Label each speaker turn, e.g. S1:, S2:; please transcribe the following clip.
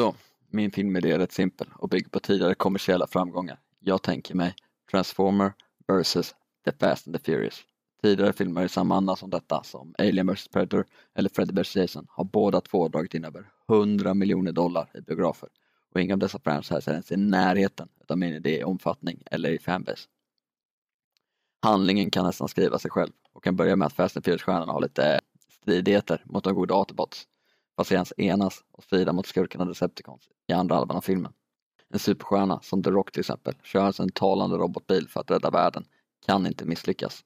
S1: Så, min filmidé är rätt simpel och bygger på tidigare kommersiella framgångar. Jag tänker mig Transformer vs. The Fast and the Furious. Tidigare filmer i samma anda som detta, som Alien vs Predator eller Freddy vs Jason, har båda två dragit in över 100 miljoner dollar i biografer och inga av dessa franchises är ens i närheten av min idé i omfattning eller i fanbase. Handlingen kan nästan skriva sig själv och kan börja med att Fast and Furious-stjärnorna har lite stridigheter mot de goda Autobots patiens enas och strida mot skurkarna Decepticons i andra halvan av filmen. En superstjärna som The Rock till exempel kör alltså en talande robotbil för att rädda världen kan inte misslyckas.